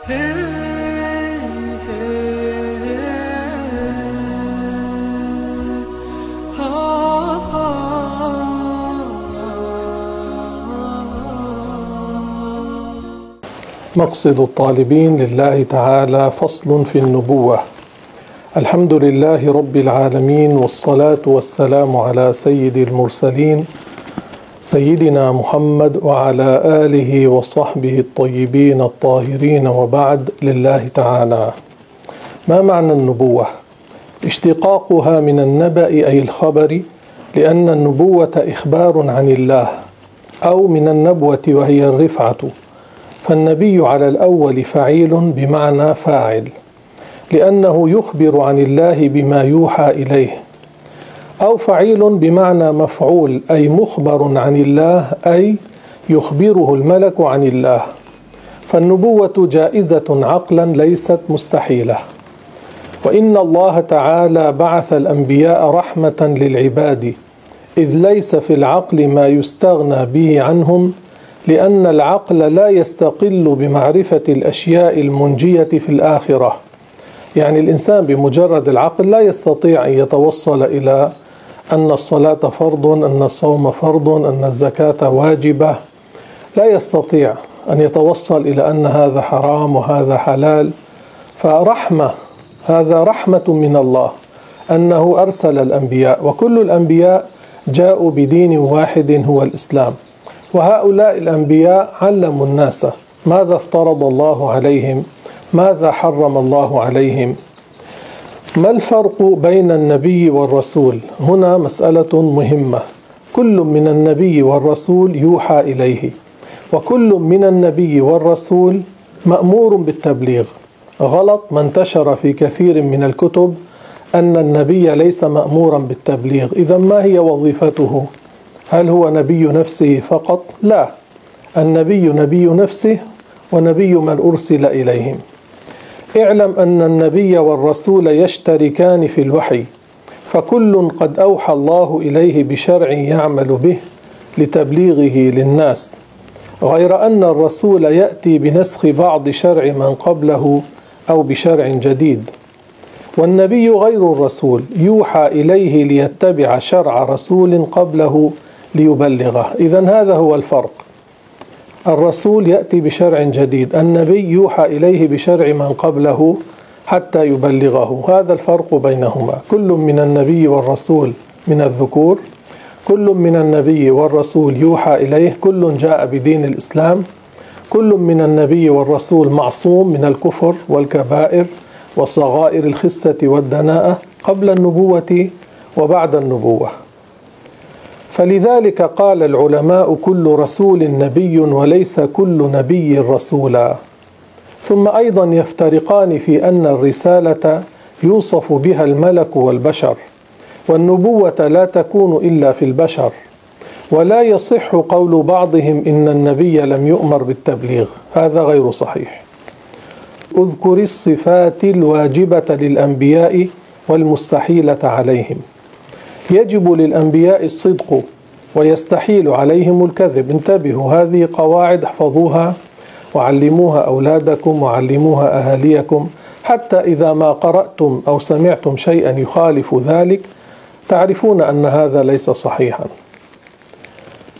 مقصد الطالبين لله تعالى فصل في النبوة. الحمد لله رب العالمين والصلاة والسلام على سيد المرسلين سيدنا محمد وعلى آله وصحبه الطيبين الطاهرين وبعد لله تعالى ما معنى النبوة؟ اشتقاقها من النبأ أي الخبر لأن النبوة إخبار عن الله أو من النبوة وهي الرفعة فالنبي على الأول فعيل بمعنى فاعل لأنه يخبر عن الله بما يوحى إليه أو فعيل بمعنى مفعول أي مخبر عن الله أي يخبره الملك عن الله. فالنبوة جائزة عقلا ليست مستحيلة. وإن الله تعالى بعث الأنبياء رحمة للعباد إذ ليس في العقل ما يستغنى به عنهم لأن العقل لا يستقل بمعرفة الأشياء المنجية في الآخرة. يعني الإنسان بمجرد العقل لا يستطيع أن يتوصل إلى أن الصلاة فرض أن الصوم فرض أن الزكاة واجبة. لا يستطيع أن يتوصل إلى أن هذا حرام وهذا حلال. فرحمة هذا رحمة من الله أنه أرسل الأنبياء وكل الأنبياء جاءوا بدين واحد هو الإسلام. وهؤلاء الأنبياء علموا الناس ماذا افترض الله عليهم ماذا حرم الله عليهم. ما الفرق بين النبي والرسول؟ هنا مسألة مهمة. كل من النبي والرسول يوحى إليه وكل من النبي والرسول مأمور بالتبليغ. غلط ما انتشر في كثير من الكتب أن النبي ليس مأمورا بالتبليغ. إذا ما هي وظيفته؟ هل هو نبي نفسه فقط؟ لا. النبي نبي نفسه ونبي من أرسل إليهم. اعلم أن النبي والرسول يشتركان في الوحي فكل قد أوحى الله إليه بشرع يعمل به لتبليغه للناس غير أن الرسول يأتي بنسخ بعض شرع من قبله أو بشرع جديد والنبي غير الرسول يوحى إليه ليتبع شرع رسول قبله ليبلغه. إذا هذا هو الفرق. الرسول يأتي بشرع جديد. النبي يوحى إليه بشرع من قبله حتى يبلغه. هذا الفرق بينهما. كل من النبي والرسول من الذكور كل من النبي والرسول يوحى إليه كل جاء بدين الإسلام. كل من النبي والرسول معصوم من الكفر والكبائر وصغائر الخسة والدناءة قبل النبوة وبعد النبوة. فلذلك قال العلماء كل رسول نبي وليس كل نبي رسولا. ثم أيضا يفترقان في أن الرسالة يوصف بها الملك والبشر والنبوة لا تكون إلا في البشر ولا يصح قول بعضهم إن النبي لم يؤمر بالتبليغ. هذا غير صحيح. اذكر الصفات الواجبة للأنبياء والمستحيلة عليهم. يجب للأنبياء الصدق ويستحيل عليهم الكذب. انتبهوا هذه قواعد احفظوها وعلموها أولادكم وعلموها أهاليكم. حتى إذا ما قرأتم أو سمعتم شيئا يخالف ذلك تعرفون أن هذا ليس صحيحا.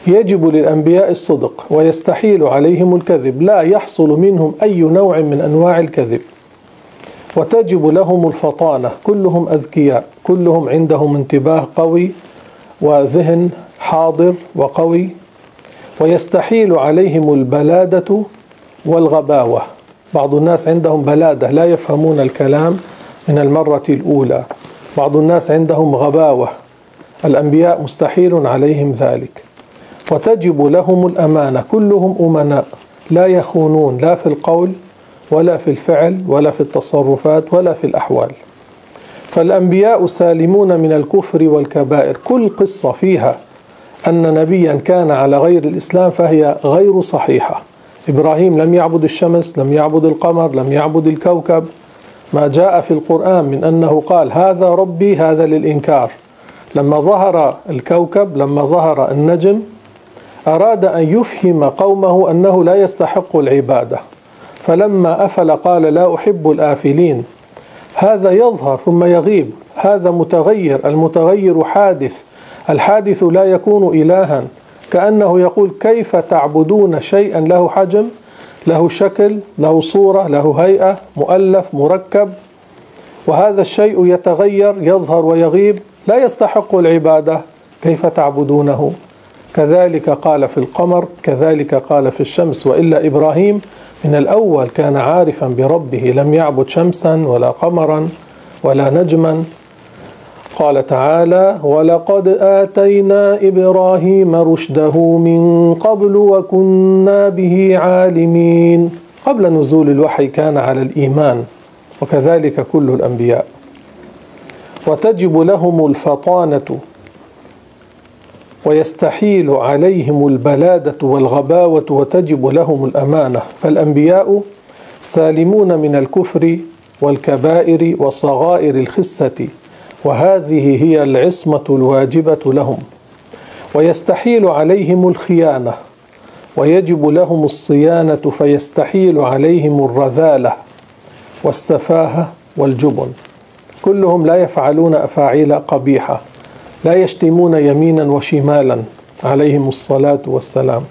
يجب للأنبياء الصدق ويستحيل عليهم الكذب. لا يحصل منهم أي نوع من أنواع الكذب. وتجب لهم الفطانة. كلهم أذكياء. كلهم عندهم انتباه قوي وذهن حاضر وقوي. ويستحيل عليهم البلادة والغباوة. بعض الناس عندهم بلادة لا يفهمون الكلام من المرة الأولى. بعض الناس عندهم غباوة. الأنبياء مستحيل عليهم ذلك. وتجب لهم الأمانة. كلهم أمناء. لا يخونون. لا في القول ولا في الفعل ولا في التصرفات ولا في الأحوال. فالأنبياء سالمون من الكفر والكبائر. كل قصة فيها أن نبيا كان على غير الإسلام فهي غير صحيحة. إبراهيم لم يعبد الشمس لم يعبد القمر لم يعبد الكوكب. ما جاء في القرآن من أنه قال هذا ربي هذا للإنكار. لما ظهر الكوكب لما ظهر النجم أراد أن يفهم قومه أنه لا يستحق العبادة. فلما أفل قال لا أحب الآفلين. هذا يظهر ثم يغيب. هذا متغير. المتغير حادث. الحادث لا يكون إلها. كأنه يقول كيف تعبدون شيئا له حجم؟ له شكل له صورة له هيئة مؤلف مركب. وهذا الشيء يتغير يظهر ويغيب. لا يستحق العبادة. كيف تعبدونه؟ كذلك قال في القمر كذلك قال في الشمس وإلا إبراهيم من الأول كان عارفا بربه لم يعبد شمسا ولا قمرا ولا نجما. قال تعالى ولقد آتينا إبراهيم رشده من قبل وكنا به عالمين. قبل نزول الوحي كان على الإيمان وكذلك كل الأنبياء. وتجب لهم الفطانة ويستحيل عليهم البلادة والغباوة وتجب لهم الأمانة. فالأنبياء سالمون من الكفر والكبائر وصغائر الخسة وهذه هي العصمة الواجبة لهم. ويستحيل عليهم الخيانة ويجب لهم الصيانة فيستحيل عليهم الرذالة والسفاهة والجبن. كلهم لا يفعلون أفاعيل قبيحة. لا يشتمون يمينا وشمالا عليهم الصلاة والسلام.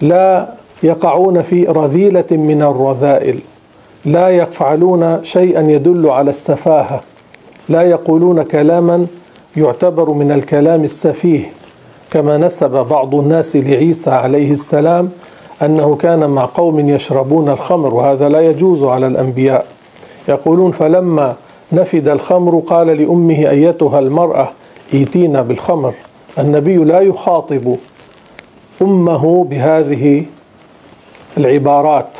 لا يقعون في رذيلة من الرذائل. لا يفعلون شيئا يدل على السفاهة. لا يقولون كلاما يعتبر من الكلام السفيه. كما نسب بعض الناس لعيسى عليه السلام أنه كان مع قوم يشربون الخمر وهذا لا يجوز على الأنبياء. يقولون فلما نفد الخمر قال لأمه أيتها المرأة؟ ايتينا بالخمر. النبي لا يخاطب أمه بهذه العبارات.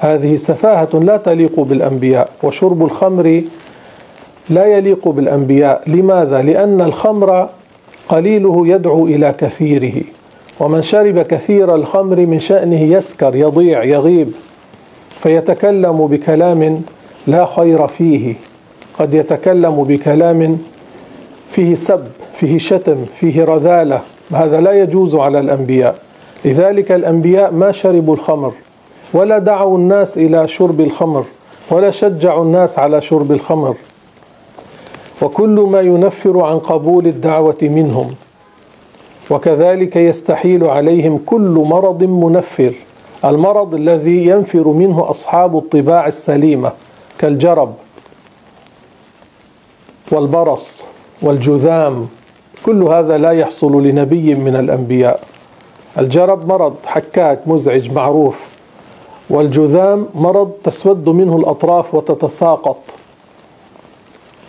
هذه سفاهة لا تليق بالأنبياء وشرب الخمر لا يليق بالأنبياء. لماذا؟ لأن الخمر قليله يدعو إلى كثيره. ومن شرب كثير الخمر من شأنه يسكر يضيع يغيب فيتكلم بكلام لا خير فيه. قد يتكلم بكلام فيه سب فيه شتم فيه رذالة. هذا لا يجوز على الأنبياء. لذلك الأنبياء ما شربوا الخمر ولا دعوا الناس إلى شرب الخمر ولا شجعوا الناس على شرب الخمر. وكل ما ينفر عن قبول الدعوة منهم. وكذلك يستحيل عليهم كل مرض منفر. المرض الذي ينفر منه أصحاب الطباع السليمة كالجرب والبرص. والجذام كل هذا لا يحصل لنبي من الأنبياء. الجرب مرض حكاك مزعج معروف. والجذام مرض تسود منه الأطراف وتتساقط.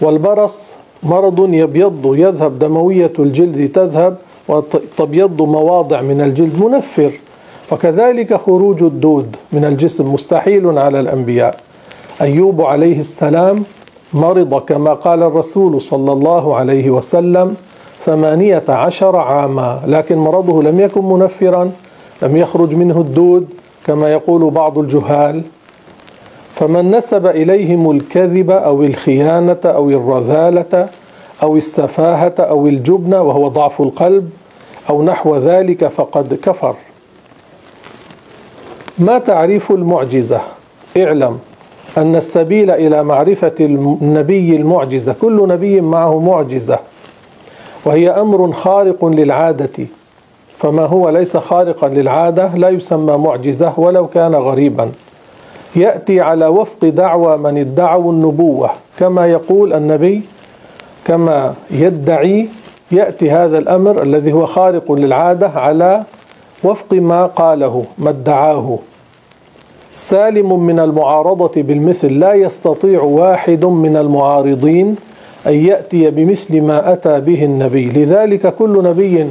والبرص مرض يبيض يذهب دموية الجلد تذهب وتبيض مواضع من الجلد منفر. وكذلك خروج الدود من الجسم مستحيل على الأنبياء. أيوب عليه السلام مرض كما قال الرسول صلى الله عليه وسلم ثمانية عشر عاما لكن مرضه لم يكن منفرا لم يخرج منه الدود كما يقول بعض الجهال. فمن نسب إليهم الكذب أو الخيانة أو الرذالة أو السفاهة أو الجبن وهو ضعف القلب أو نحو ذلك فقد كفر. ما تعريف المعجزة؟ اعلم. أن السبيل إلى معرفة النبي المعجزة كل نبي معه معجزة وهي أمر خارق للعادة. فما هو ليس خارقا للعادة لا يسمى معجزة ولو كان غريبا. يأتي على وفق دعوى من ادعوا النبوة. كما يقول النبي كما يدعي يأتي هذا الأمر الذي هو خارق للعادة على وفق ما قاله ما ادعاه. سالم من المعارضة بالمثل لا يستطيع واحد من المعارضين أن يأتي بمثل ما أتى به النبي. لذلك كل نبي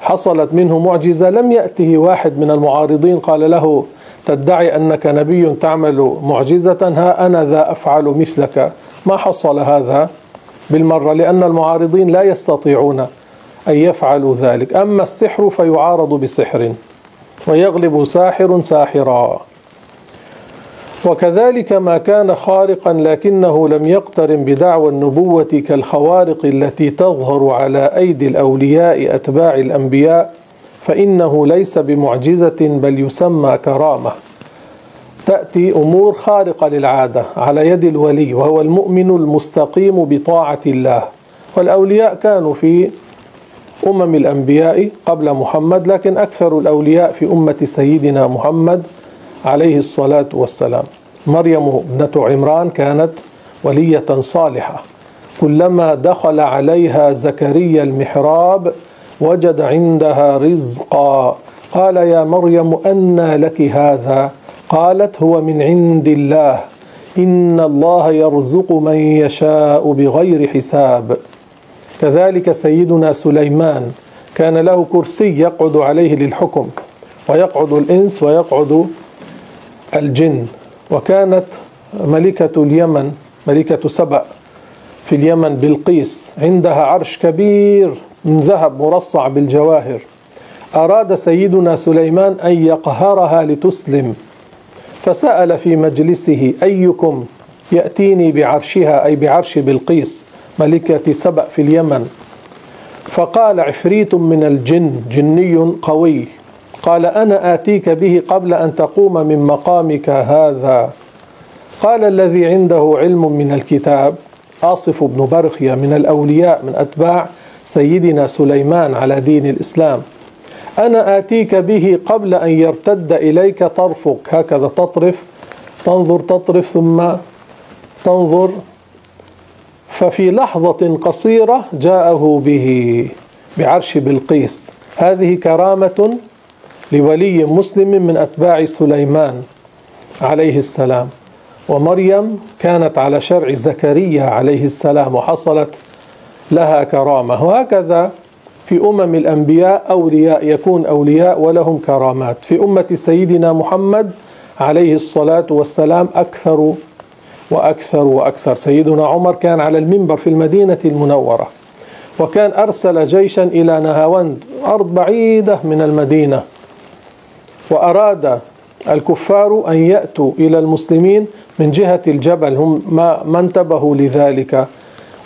حصلت منه معجزة لم يأته واحد من المعارضين. قال له تدعي أنك نبي تعمل معجزة؟ ها أنا ذا أفعل مثلك. ما حصل هذا بالمرة؟ لأن المعارضين لا يستطيعون أن يفعلوا ذلك. أما السحر فيعارض بسحر ويغلب ساحر ساحرا. وكذلك ما كان خارقا لكنه لم يقترن بدعوى النبوة كالخوارق التي تظهر على أيدي الأولياء أتباع الأنبياء فإنه ليس بمعجزة بل يسمى كرامة. تأتي أمور خارقة للعادة على يد الولي وهو المؤمن المستقيم بطاعة الله. والأولياء كانوا في أمم الأنبياء قبل محمد لكن أكثر الأولياء في أمة سيدنا محمد عليه الصلاة والسلام. مريم ابنة عمران كانت ولية صالحة. كلما دخل عليها زكريا المحراب وجد عندها رزقا. قال يا مريم أنى لك هذا؟ قالت هو من عند الله. إن الله يرزق من يشاء بغير حساب. كذلك سيدنا سليمان كان له كرسي يقعد عليه للحكم. ويقعد الإنس ويقعد الجن وكانت ملكة اليمن ملكة سبأ في اليمن بلقيس عندها عرش كبير من ذهب مرصع بالجواهر. أراد سيدنا سليمان أن يقهرها لتسلم. فسأل في مجلسه أيكم يأتيني بعرشها أي بعرش بلقيس ملكة سبأ في اليمن؟ فقال عفريت من الجن جني قوي. قال أنا آتيك به قبل أن تقوم من مقامك هذا. قال الذي عنده علم من الكتاب آصف بن برخية من الأولياء من أتباع سيدنا سليمان على دين الإسلام. أنا آتيك به قبل أن يرتد إليك طرفك. هكذا تطرف تنظر تطرف ثم تنظر. ففي لحظة قصيرة جاءه به بعرش بلقيس. هذه كرامة لولي مسلم من أتباع سليمان عليه السلام. ومريم كانت على شرع زكريا عليه السلام وحصلت لها كرامة. وهكذا في أمم الأنبياء أولياء يكون أولياء ولهم كرامات. في أمة سيدنا محمد عليه الصلاة والسلام أكثر وأكثر وأكثر. سيدنا عمر كان على المنبر في المدينة المنورة وكان أرسل جيشا إلى نهاوند أرض بعيدة من المدينة. وأراد الكفار أن يأتوا إلى المسلمين من جهة الجبل. هم ما, ما انتبهوا لذلك.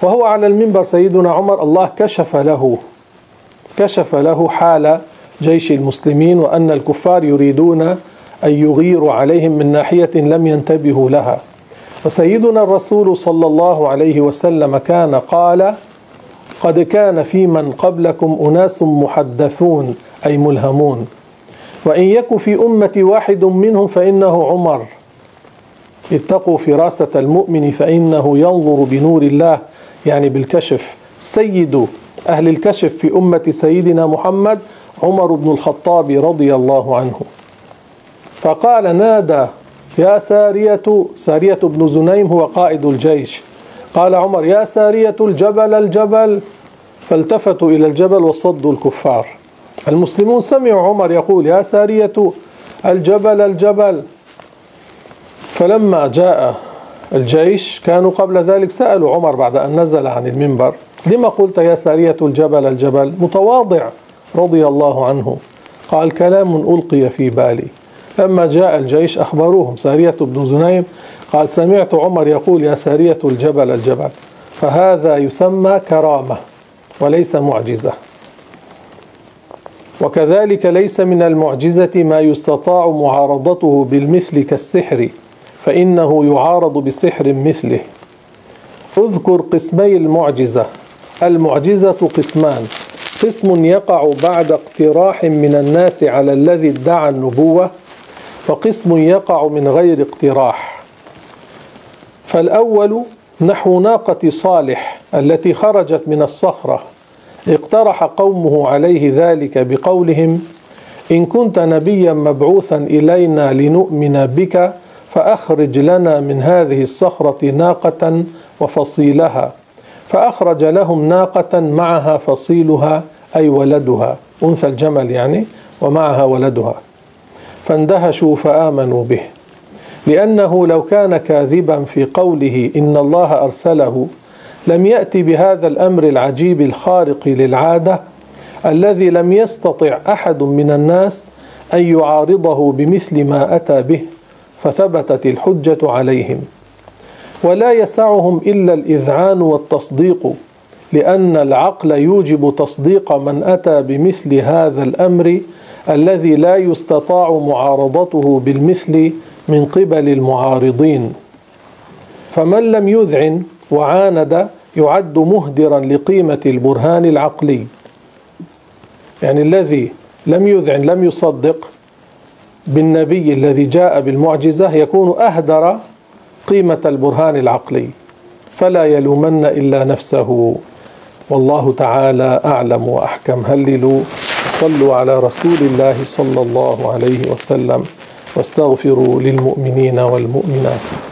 وهو على المنبر سيدنا عمر. الله كشف له كشف له حال جيش المسلمين وأن الكفار يريدون أن يغيروا عليهم من ناحية لم ينتبهوا لها. وسيدنا الرسول صلى الله عليه وسلم كان قال قد كان في من قبلكم أناس محدثون أي ملهمون. وإن يك في أمتي واحد منهم فإنه عمر. اتقوا فراسة المؤمن فإنه ينظر بنور الله يعني بالكشف. سيد أهل الكشف في أمة سيدنا محمد عمر بن الخطاب رضي الله عنه. فقال نادى يا سارية سارية بن زنيم هو قائد الجيش. قال عمر يا سارية الجبل الجبل. فالتفتوا إلى الجبل وصدوا الكفار. المسلمون سمعوا عمر يقول يا سارية الجبل الجبل. فلما جاء الجيش كانوا قبل ذلك سألوا عمر بعد أن نزل عن المنبر لما قلت يا سارية الجبل الجبل؟ متواضع رضي الله عنه. قال كلام ألقي في بالي. لما جاء الجيش أخبروهم سارية بن زنيم قال سمعت عمر يقول يا سارية الجبل الجبل. فهذا يسمى كرامة وليس معجزة. وكذلك ليس من المعجزة ما يستطاع معارضته بالمثل كالسحر فإنه يعارض بسحر مثله. اذكر قسمي المعجزة. المعجزة قسمان. قسم يقع بعد اقتراح من الناس على الذي ادعى النبوة وقسم يقع من غير اقتراح. فالأول نحو ناقة صالح التي خرجت من الصخرة. اقترح قومه عليه ذلك بقولهم إن كنت نبيا مبعوثا إلينا لنؤمن بك فأخرج لنا من هذه الصخرة ناقة وفصيلها فأخرج لهم ناقة معها فصيلها أي ولدها أنثى الجمل يعني ومعها ولدها. فاندهشوا فآمنوا به لأنه لو كان كاذبا في قوله إن الله أرسله لم يأتي بهذا الأمر العجيب الخارق للعادة الذي لم يستطع أحد من الناس أن يعارضه بمثل ما أتى به فثبتت الحجة عليهم. ولا يسعهم إلا الإذعان والتصديق لأن العقل يوجب تصديق من أتى بمثل هذا الأمر الذي لا يستطاع معارضته بالمثل من قبل المعارضين. فمن لم يذعن وعاند يعد مهدرا لقيمة البرهان العقلي. يعني الذي لم يذعن لم يصدق بالنبي الذي جاء بالمعجزة يكون أهدر قيمة البرهان العقلي. فلا يلومن إلا نفسه. والله تعالى أعلم وأحكم. هللوا. صلوا على رسول الله صلى الله عليه وسلم واستغفروا للمؤمنين والمؤمنات.